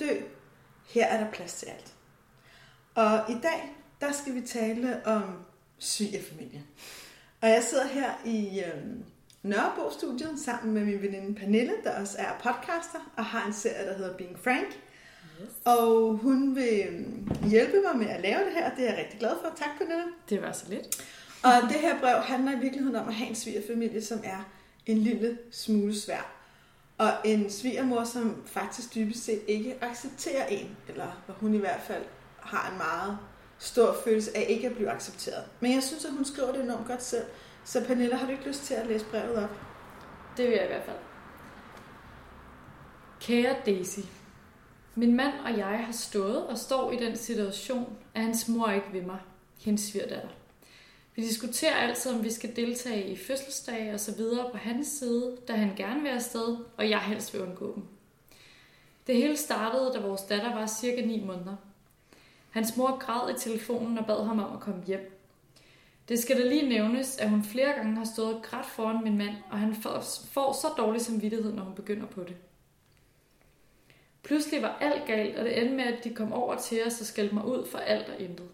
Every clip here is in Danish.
dø. Her er der plads til alt. Og i dag, der skal vi tale om svigerfamilie. Og jeg sidder her i øh, Nørrebro-studiet sammen med min veninde Pernille, der også er podcaster og har en serie, der hedder Being Frank. Yes. Og hun vil øh, hjælpe mig med at lave det her, det er jeg rigtig glad for. Tak, Pernille. Det var så lidt. Og det her brev handler i virkeligheden om at have en svigerfamilie, som er en lille smule svær. Og en svigermor, som faktisk dybest set ikke accepterer en, eller hvor hun i hvert fald har en meget stor følelse af ikke at blive accepteret. Men jeg synes, at hun skriver det enormt godt selv. Så Pernille, har du ikke lyst til at læse brevet op? Det vil jeg i hvert fald. Kære Daisy, min mand og jeg har stået og står i den situation, at hans mor ikke vil mig, hendes svigerdatter. Vi diskuterer altid, om vi skal deltage i fødselsdage og så videre på hans side, da han gerne vil afsted, og jeg helst vil undgå dem. Det hele startede, da vores datter var cirka 9 måneder. Hans mor græd i telefonen og bad ham om at komme hjem. Det skal da lige nævnes, at hun flere gange har stået grædt foran min mand, og han får så dårlig samvittighed, når hun begynder på det. Pludselig var alt galt, og det endte med, at de kom over til os og skældte mig ud for alt og intet.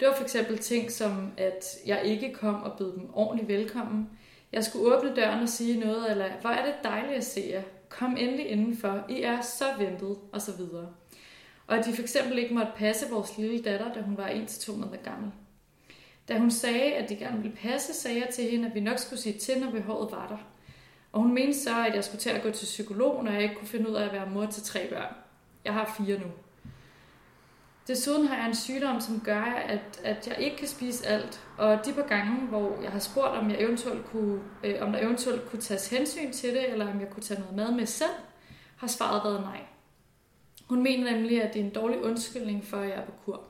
Det var for eksempel ting som, at jeg ikke kom og bød dem ordentligt velkommen. Jeg skulle åbne døren og sige noget, eller hvor er det dejligt at se jer. Kom endelig indenfor. I er så ventet, og så videre. Og at de for eksempel ikke måtte passe vores lille datter, da hun var 1-2 måneder gammel. Da hun sagde, at de gerne ville passe, sagde jeg til hende, at vi nok skulle sige til, når behovet var der. Og hun mente så, at jeg skulle til at gå til psykolog, når jeg ikke kunne finde ud af at være mor til tre børn. Jeg har fire nu. Desuden har jeg en sygdom, som gør, at, at jeg ikke kan spise alt. Og de par gange, hvor jeg har spurgt, om, jeg eventuelt kunne, øh, om der eventuelt kunne tages hensyn til det, eller om jeg kunne tage noget mad med selv, har svaret været nej. Hun mener nemlig, at det er en dårlig undskyldning for, at jeg er på kur.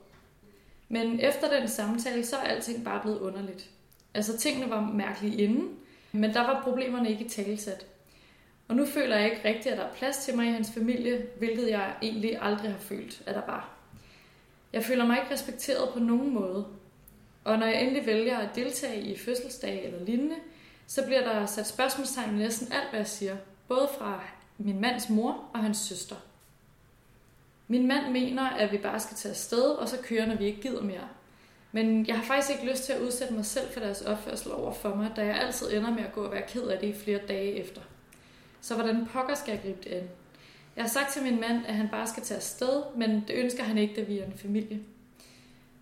Men efter den samtale, så er alting bare blevet underligt. Altså tingene var mærkelige inden, men der var problemerne ikke i talesat. Og nu føler jeg ikke rigtigt, at der er plads til mig i hans familie, hvilket jeg egentlig aldrig har følt, at der var. Jeg føler mig ikke respekteret på nogen måde. Og når jeg endelig vælger at deltage i fødselsdag eller lignende, så bliver der sat spørgsmålstegn ved næsten alt, hvad jeg siger. Både fra min mands mor og hans søster. Min mand mener, at vi bare skal tage afsted, og så køre, når vi ikke gider mere. Men jeg har faktisk ikke lyst til at udsætte mig selv for deres opførsel over for mig, da jeg altid ender med at gå og være ked af det i flere dage efter. Så hvordan pokker skal jeg gribe det an? Jeg har sagt til min mand, at han bare skal tage afsted, men det ønsker han ikke, da vi er en familie.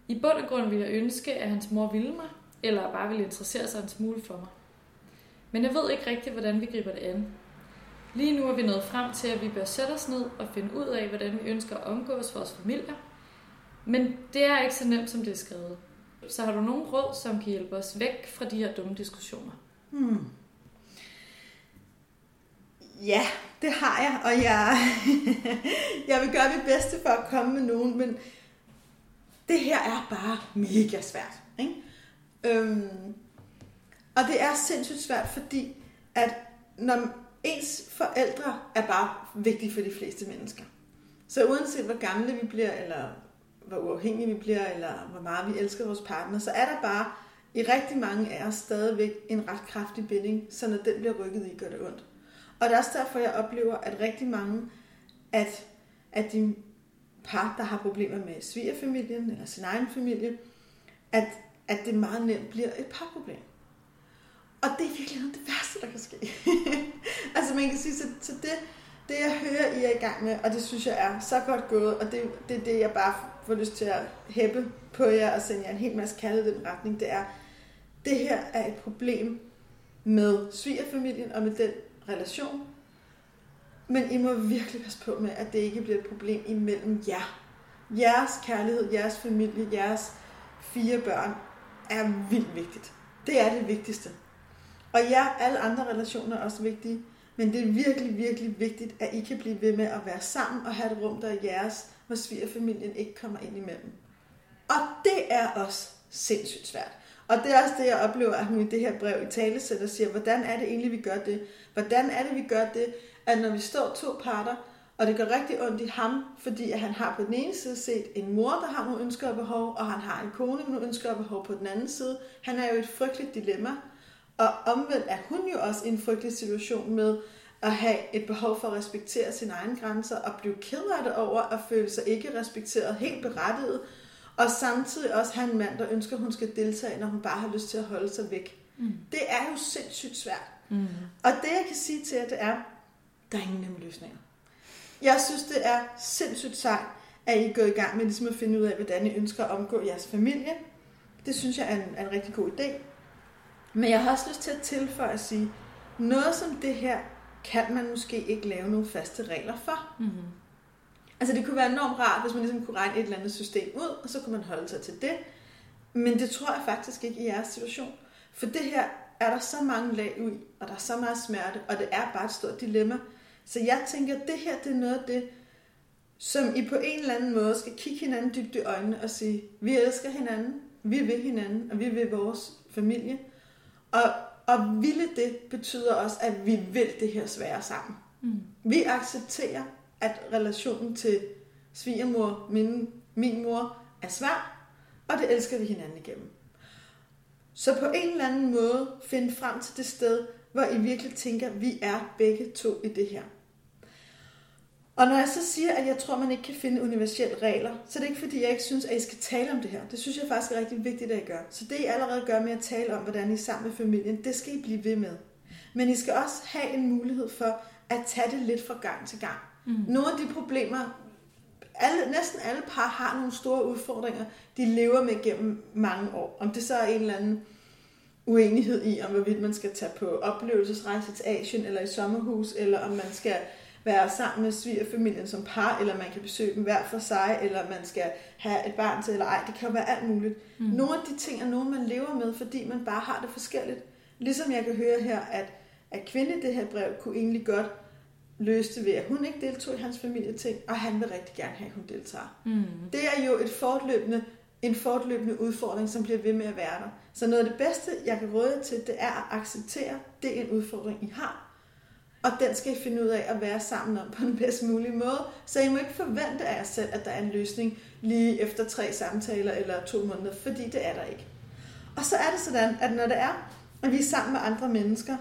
I bund og grund vil jeg ønske, at hans mor ville mig, eller bare ville interessere sig en smule for mig. Men jeg ved ikke rigtigt, hvordan vi griber det an. Lige nu er vi nået frem til, at vi bør sætte os ned og finde ud af, hvordan vi ønsker at omgås vores familier. Men det er ikke så nemt, som det er skrevet. Så har du nogen råd, som kan hjælpe os væk fra de her dumme diskussioner? Hmm. Ja, det har jeg, og jeg, jeg vil gøre mit bedste for at komme med nogen, men det her er bare mega svært. Ikke? Øhm, og det er sindssygt svært, fordi at når ens forældre er bare vigtige for de fleste mennesker. Så uanset hvor gamle vi bliver, eller hvor uafhængige vi bliver, eller hvor meget vi elsker vores partner, så er der bare i rigtig mange af os stadigvæk en ret kraftig binding, så når den bliver rykket i, gør det ondt. Og det er også derfor, jeg oplever, at rigtig mange at, at de par, der har problemer med svigerfamilien eller sin egen familie, at, at det meget nemt bliver et parproblem. Og det er virkelig det værste, der kan ske. altså man kan sige, så, så det, det jeg hører, I er i gang med, og det synes jeg er så godt gået, og det, det er det, jeg bare får lyst til at hæppe på jer og sende jer en hel masse kaldet den retning, det er, det her er et problem med svigerfamilien og med den relation. Men I må virkelig passe på med, at det ikke bliver et problem imellem jer. Jeres kærlighed, jeres familie, jeres fire børn er vildt vigtigt. Det er det vigtigste. Og ja, alle andre relationer er også vigtige. Men det er virkelig, virkelig vigtigt, at I kan blive ved med at være sammen og have et rum, der er jeres, hvor svigerfamilien ikke kommer ind imellem. Og det er også sindssygt svært. Og det er også det, jeg oplever, at hun i det her brev i tale sætter siger, hvordan er det egentlig, vi gør det? Hvordan er det, vi gør det, at når vi står to parter, og det gør rigtig ondt i ham, fordi at han har på den ene side set en mor, der har nogle ønsker og behov, og han har en kone med nogle ønsker og behov på den anden side. Han er jo i et frygteligt dilemma. Og omvendt er hun jo også i en frygtelig situation med at have et behov for at respektere sine egne grænser og blive ked af det over at føle sig ikke respekteret, helt berettiget, og samtidig også have en mand, der ønsker, at hun skal deltage, når hun bare har lyst til at holde sig væk. Mm. Det er jo sindssygt svært. Mm. Og det jeg kan sige til jer, det er, der er ingen nemme løsninger. Jeg synes, det er sindssygt sejt, at I går i gang med ligesom at finde ud af, hvordan I ønsker at omgå jeres familie. Det synes jeg er en, er en rigtig god idé. Men jeg har også lyst til at tilføje at sige, noget som det her kan man måske ikke lave nogle faste regler for. Mm-hmm. Altså det kunne være enormt rart, hvis man ligesom kunne regne et eller andet system ud, og så kunne man holde sig til det. Men det tror jeg faktisk ikke i jeres situation. For det her er der så mange lag ud, og der er så meget smerte, og det er bare et stort dilemma. Så jeg tænker, at det her det er noget af det, som I på en eller anden måde skal kigge hinanden dybt i øjnene og sige, vi elsker hinanden, vi vil hinanden, og vi vil vores familie. Og, og ville det betyder også, at vi vil det her svære sammen. Mm. Vi accepterer, at relationen til svigermor, min, min mor, er svær, og det elsker vi hinanden igennem. Så på en eller anden måde finde frem til det sted, hvor I virkelig tænker, at vi er begge to i det her. Og når jeg så siger, at jeg tror, man ikke kan finde universelle regler, så er det ikke fordi, jeg ikke synes, at I skal tale om det her. Det synes jeg faktisk er rigtig vigtigt, at I gør. Så det I allerede gør med at tale om, hvordan I er sammen med familien, det skal I blive ved med. Men I skal også have en mulighed for at tage det lidt fra gang til gang. Mm. Nogle af de problemer, alle, næsten alle par har nogle store udfordringer, de lever med gennem mange år. Om det så er en eller anden uenighed i, om hvorvidt man skal tage på oplevelsesrejse til Asien eller i sommerhus, eller om man skal være sammen med svigerfamilien som par, eller man kan besøge dem hver for sig, eller man skal have et barn til, eller ej. Det kan jo være alt muligt. Mm. Nogle af de ting er nogle, man lever med, fordi man bare har det forskelligt. Ligesom jeg kan høre her, at, at kvinde det her brev kunne egentlig godt løse det ved, at hun ikke deltog i hans familieting, og han vil rigtig gerne have, at hun deltager. Mm. Det er jo et fortløbende, en fortløbende udfordring, som bliver ved med at være der. Så noget af det bedste, jeg kan råde til, det er at acceptere, det er en udfordring, I har. Og den skal I finde ud af at være sammen om på den bedst mulige måde. Så I må ikke forvente af jer selv, at der er en løsning lige efter tre samtaler eller to måneder, fordi det er der ikke. Og så er det sådan, at når det er, at vi er sammen med andre mennesker,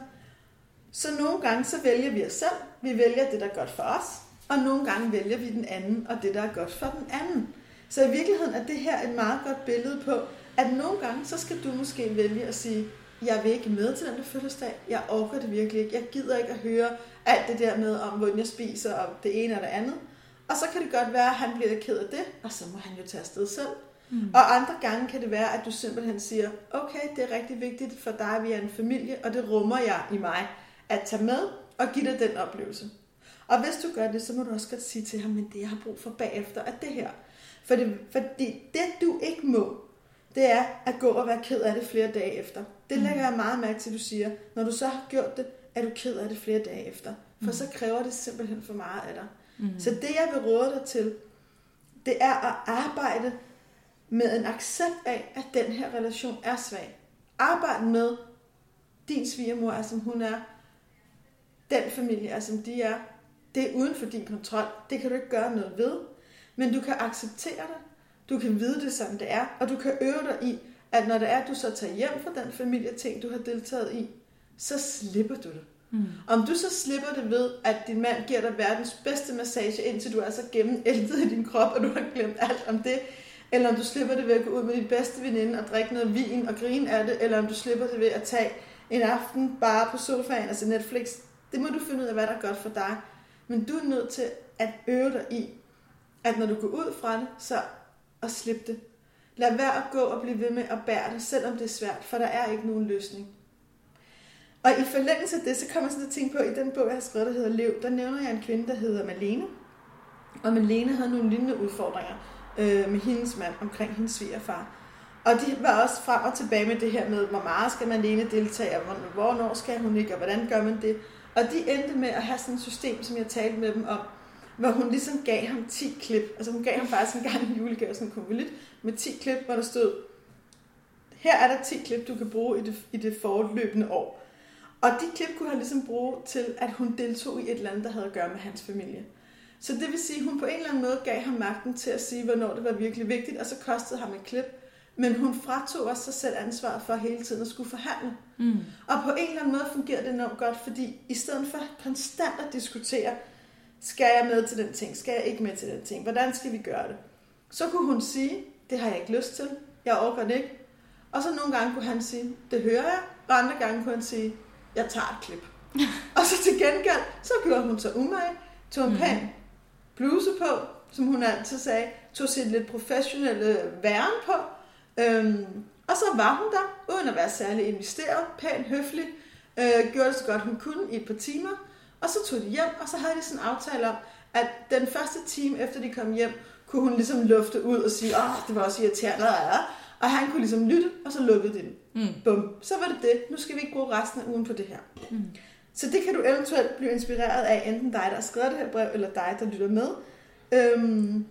så nogle gange så vælger vi os selv. Vi vælger det, der er godt for os. Og nogle gange vælger vi den anden, og det, der er godt for den anden. Så i virkeligheden er det her et meget godt billede på, at nogle gange, så skal du måske vælge at sige, jeg vil ikke med til den der fødselsdag. Jeg orker det virkelig ikke. Jeg gider ikke at høre alt det der med, om hvordan jeg spiser, og det ene og det andet. Og så kan det godt være, at han bliver ked af det, og så må han jo tage afsted selv. Mm. Og andre gange kan det være, at du simpelthen siger, okay, det er rigtig vigtigt for dig, vi er en familie, og det rummer jeg i mig, at tage med og give dig den oplevelse. Og hvis du gør det, så må du også godt sige til ham, men det jeg har brug for bagefter er det her. For det, fordi det du ikke må, det er at gå og være ked af det flere dage efter. Det lægger jeg meget mærke til, at du siger. Når du så har gjort det, er du ked af det flere dage efter. For mm. så kræver det simpelthen for meget af dig. Mm. Så det jeg vil råde dig til, det er at arbejde med en accept af, at den her relation er svag. Arbejde med, din svigermor er som hun er, den familie er som de er. Det er uden for din kontrol. Det kan du ikke gøre noget ved. Men du kan acceptere det. Du kan vide det, som det er. Og du kan øve dig i, at når det er, at du så tager hjem fra den familieting, du har deltaget i, så slipper du det. Mm. Om du så slipper det ved, at din mand giver dig verdens bedste massage, indtil du er så gennemæltet i din krop, og du har glemt alt om det, eller om du slipper det ved at gå ud med din bedste veninde og drikke noget vin og grine af det, eller om du slipper det ved at tage en aften bare på sofaen og se Netflix. Det må du finde ud af, hvad der er godt for dig. Men du er nødt til at øve dig i, at når du går ud fra det, så at slippe det. Lad være at gå og blive ved med at bære det, selvom det er svært, for der er ikke nogen løsning. Og i forlængelse af det, så kommer jeg sådan at tænke på, at i den bog, jeg har skrevet, der hedder Lev, der nævner jeg en kvinde, der hedder Malene. Og Malene havde nogle lignende udfordringer øh, med hendes mand omkring hendes svigerfar. Og de var også frem og tilbage med det her med, hvor meget skal Malene deltage, og hvornår skal hun ikke, og hvordan gør man det. Og de endte med at have sådan et system, som jeg talte med dem om, hvor hun ligesom gav ham 10 klip. Altså hun gav ham faktisk en gang en julegave, sådan en konvolut, med 10 klip, hvor der stod, her er der 10 klip, du kan bruge i det, i det forløbende år. Og de klip kunne han ligesom bruge til, at hun deltog i et eller andet, der havde at gøre med hans familie. Så det vil sige, at hun på en eller anden måde gav ham magten til at sige, hvornår det var virkelig vigtigt, og så kostede ham et klip. Men hun fratog også sig selv ansvaret for hele tiden at skulle forhandle. Mm. Og på en eller anden måde fungerer det enormt godt, fordi i stedet for konstant at diskutere, skal jeg med til den ting, skal jeg ikke med til den ting, hvordan skal vi gøre det? Så kunne hun sige, det har jeg ikke lyst til, jeg overgår det ikke. Og så nogle gange kunne han sige, det hører jeg, og andre gange kunne han sige, jeg tager et klip. og så til gengæld, så gjorde hun så umage, tog en Mhm. pæn bluse på, som hun altid sagde, tog sit lidt professionelle væren på, øhm, og så var hun der, uden at være særlig investeret, pæn, høflig, øh, gjorde det så godt hun kunne i et par timer, og så tog de hjem, og så havde de sådan en aftale om, at den første time efter de kom hjem, kunne hun ligesom lufte ud og sige, åh, det var også irriterende, ja. og han kunne ligesom lytte, og så lukkede de den. Mm. Bum. Så var det det. Nu skal vi ikke bruge resten af ugen på det her. Mm. Så det kan du eventuelt blive inspireret af, enten dig, der har skrevet det her brev, eller dig, der lytter med. Øhm,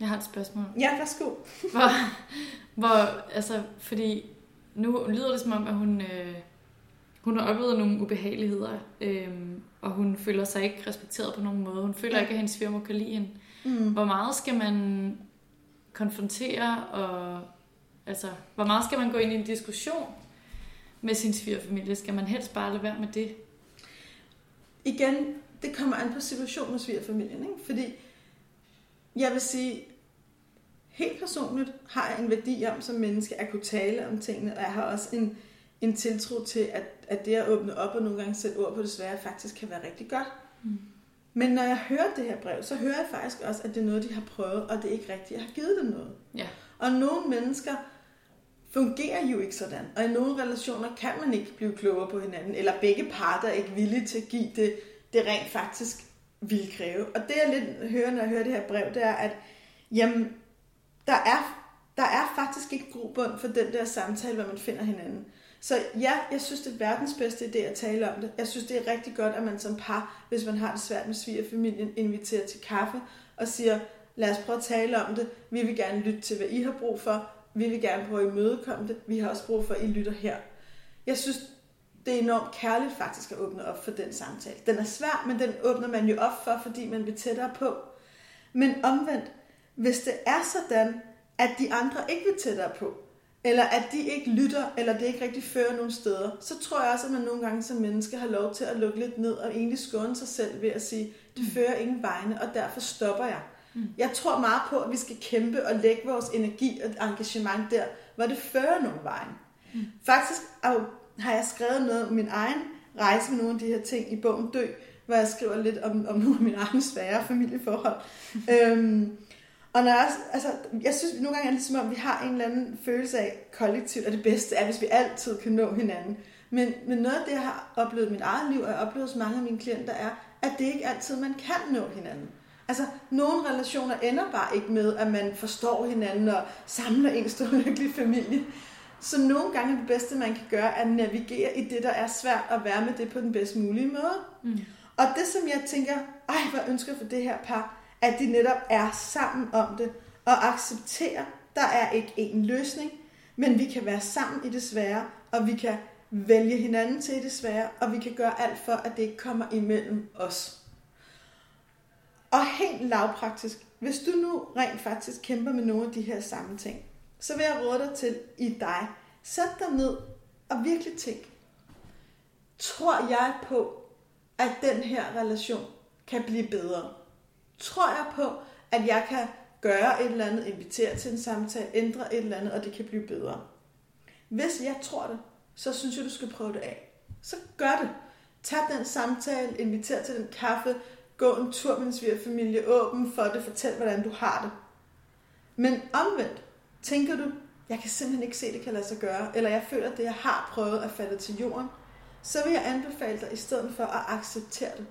Jeg har et spørgsmål. ja, værsgo. Hvor, hvor, altså, fordi nu lyder det som om, at hun, øh, hun har oplevet nogle ubehageligheder, øh, og hun føler sig ikke respekteret på nogen måde. Hun føler Ja. ikke, at hendes svigermor kan lide hende. Mm. Hvor meget skal man konfrontere, og altså, hvor meget skal man gå ind i en diskussion med sin svigerfamilie? Skal man helst bare lade være med det? Igen, det kommer an på situationen med svigerfamilien, ikke? Fordi jeg vil sige, helt personligt har jeg en værdi om som menneske at kunne tale om tingene, og jeg har også en, en tiltro til, at, at det at åbne op og nogle gange sætte ord på det svære faktisk kan være rigtig godt. Mm. Men når jeg hører det her brev, så hører jeg faktisk også, at det er noget, de har prøvet, og det er ikke rigtigt. Jeg har givet dem noget. Ja. Og nogle mennesker fungerer jo ikke sådan. Og i nogle relationer kan man ikke blive klogere på hinanden, eller begge parter er ikke villige til at give det, det rent faktisk vil kræve. Og det jeg lidt hører, når jeg hører det her brev, det er, at jamen, der er, der er faktisk ikke grobund for den der samtale, hvor man finder hinanden. Så ja, jeg synes, det er verdens bedste idé at tale om det. Jeg synes, det er rigtig godt, at man som par, hvis man har det svært med svigerfamilien, inviterer til kaffe og siger, lad os prøve at tale om det. Vi vil gerne lytte til, hvad I har brug for. Vi vil gerne prøve at imødekomme det. Vi har også brug for, at I lytter her. Jeg synes, det er enormt kærligt faktisk at åbne op for den samtale. Den er svær, men den åbner man jo op for, fordi man vil tættere på. Men omvendt, hvis det er sådan, at de andre ikke vil tættere på, eller at de ikke lytter, eller det ikke rigtig fører nogen steder, så tror jeg også, at man nogle gange som menneske har lov til at lukke lidt ned og egentlig skåne sig selv ved at sige, det fører ingen vegne, og derfor stopper jeg. Mm. Jeg tror meget på, at vi skal kæmpe og lægge vores energi og engagement der, hvor det fører nogle vejen. Mm. Faktisk har jeg skrevet noget om min egen rejse med nogle af de her ting i bogen Dø, hvor jeg skriver lidt om, om nogle af mine egne svære familieforhold. øhm, og når jeg, også, altså, jeg synes nogle gange er det som om, vi har en eller anden følelse af kollektivt, at det bedste er, hvis vi altid kan nå hinanden. Men, men noget af det, jeg har oplevet i mit eget liv, og jeg har oplevet hos mange af mine klienter, er, at det ikke altid, man kan nå hinanden. Altså, nogle relationer ender bare ikke med, at man forstår hinanden og samler en stor lykkelig familie. Så nogle gange er det bedste, man kan gøre, at navigere i det, der er svært, og være med det på den bedst mulige måde. Mm. Og det, som jeg tænker, ej, hvor ønsker for det her par, at de netop er sammen om det, og accepterer, der er ikke én løsning, men vi kan være sammen i det svære, og vi kan vælge hinanden til i det svære, og vi kan gøre alt for, at det ikke kommer imellem os. Og helt lavpraktisk, hvis du nu rent faktisk kæmper med nogle af de her samme ting, så vil jeg råde dig til i dig. Sæt dig ned og virkelig tænk. Tror jeg på, at den her relation kan blive bedre? Tror jeg på, at jeg kan gøre et eller andet, invitere til en samtale, ændre et eller andet, og det kan blive bedre? Hvis jeg tror det, så synes jeg, du skal prøve det af. Så gør det. Tag den samtale, inviter til den kaffe, gå en tur med en svigerfamilie, åben for det, fortæl, hvordan du har det. Men omvendt, tænker du, jeg kan simpelthen ikke se, at det kan lade sig gøre, eller jeg føler, at det, jeg har prøvet, er faldet til jorden, så vil jeg anbefale dig, i stedet for at acceptere det.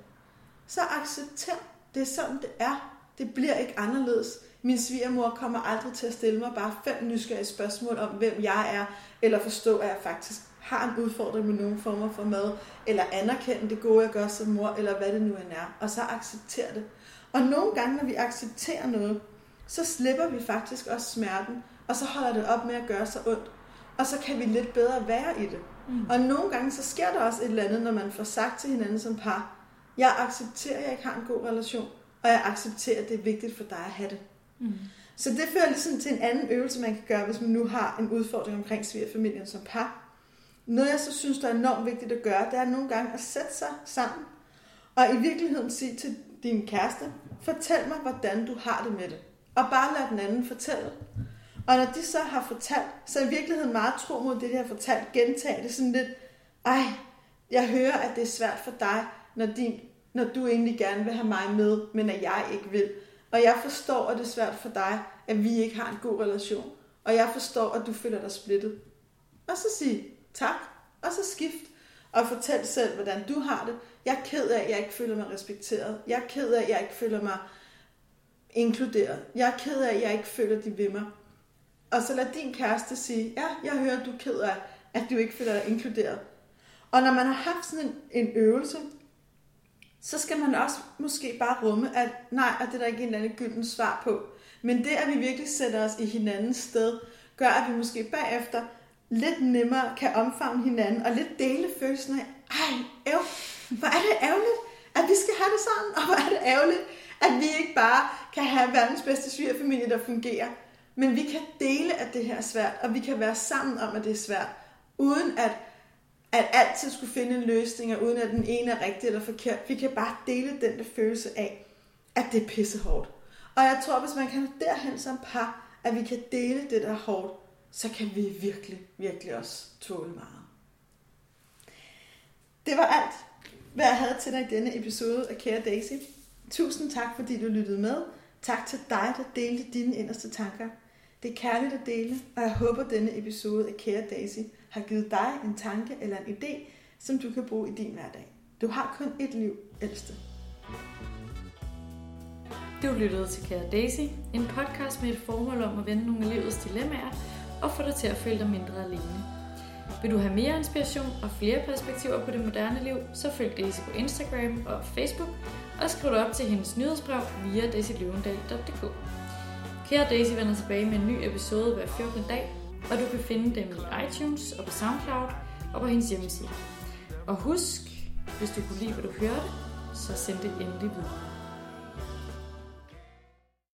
Så accepter, det er sådan, det er. Det bliver ikke anderledes. Min svigermor kommer aldrig til at stille mig bare fem nysgerrige spørgsmål om, hvem jeg er, eller forstå, at jeg faktisk har en udfordring med nogle former for mad, eller anerkende det gode, jeg gør som mor, eller hvad det nu end er, og så acceptere det. Og nogle gange, når vi accepterer noget, så slipper vi faktisk også smerten, og så holder det op med at gøre sig ondt. Og så kan vi lidt bedre være i det. Mm. Og nogle gange, så sker der også et eller andet, når man får sagt til hinanden som par, jeg accepterer, at jeg ikke har en god relation, og jeg accepterer, at det er vigtigt for dig at have det. Mm. Så det fører ligesom til en anden øvelse, man kan gøre, hvis man nu har en udfordring omkring svigerfamilien som par. Noget, jeg så synes, der er enormt vigtigt at gøre, det er nogle gange at sætte sig sammen, og i virkeligheden sige til din kæreste, fortæl mig, hvordan du har det med det. Og bare lad den anden fortælle. Og når de så har fortalt, så er i virkeligheden meget tro mod det, de har fortalt, gentage det sådan lidt, ej, jeg hører, at det er svært for dig, når, din, når du egentlig gerne vil have mig med, men at jeg ikke vil. Og jeg forstår, at det er svært for dig, at vi ikke har en god relation. Og jeg forstår, at du føler dig splittet. Og så sig tak, og så skift. Og fortæl selv, hvordan du har det. Jeg er ked af, at jeg ikke føler mig respekteret. Jeg er ked af, at jeg ikke føler mig inkluderet. Jeg er ked af, at jeg ikke føler, de ved mig. Og så lad din kæreste sige, ja, jeg hører, du er ked af, at du ikke føler dig inkluderet. Og når man har haft sådan en, en øvelse, så skal man også måske bare rumme, at nej, og det er der ikke en eller anden gylden svar på. Men det, at vi virkelig sætter os i hinandens sted, gør, at vi måske bagefter lidt nemmere kan omfavne hinanden, og lidt dele følelsen af, ej, æv, hvor er det ærgerligt, at vi skal have det sådan, og hvor er det ærgerligt, at vi ikke bare kan have verdens bedste svigerfamilie, der fungerer. Men vi kan dele, at det her er svært, og vi kan være sammen om, at det er svært, uden at, at altid skulle finde en løsning, og uden at den ene er rigtig eller forkert. Vi kan bare dele den der følelse af, at det er pissehårdt. Og jeg tror, hvis man kan derhen som par, at vi kan dele det, der er hårdt, så kan vi virkelig, virkelig også tåle meget. Det var alt, hvad jeg havde til dig i denne episode af Kære Daisy. Tusind tak, fordi du lyttede med. Tak til dig, der delte dine inderste tanker. Det er kærligt at dele, og jeg håber, at denne episode af Kære Daisy har givet dig en tanke eller en idé, som du kan bruge i din hverdag. Du har kun et liv, ældste. Du lyttede til Kære Daisy, en podcast med et formål om at vende nogle af livets dilemmaer og få dig til at føle dig mindre alene. Vil du have mere inspiration og flere perspektiver på det moderne liv, så følg Daisy på Instagram og Facebook, og skriv dig op til hendes nyhedsbrev via daisyløvendal.dk. Kære Daisy vender tilbage med en ny episode hver 14. dag, og du kan finde dem i iTunes og på Soundcloud og på hendes hjemmeside. Og husk, hvis du kunne lide, hvad du hørte, så send det endelig videre.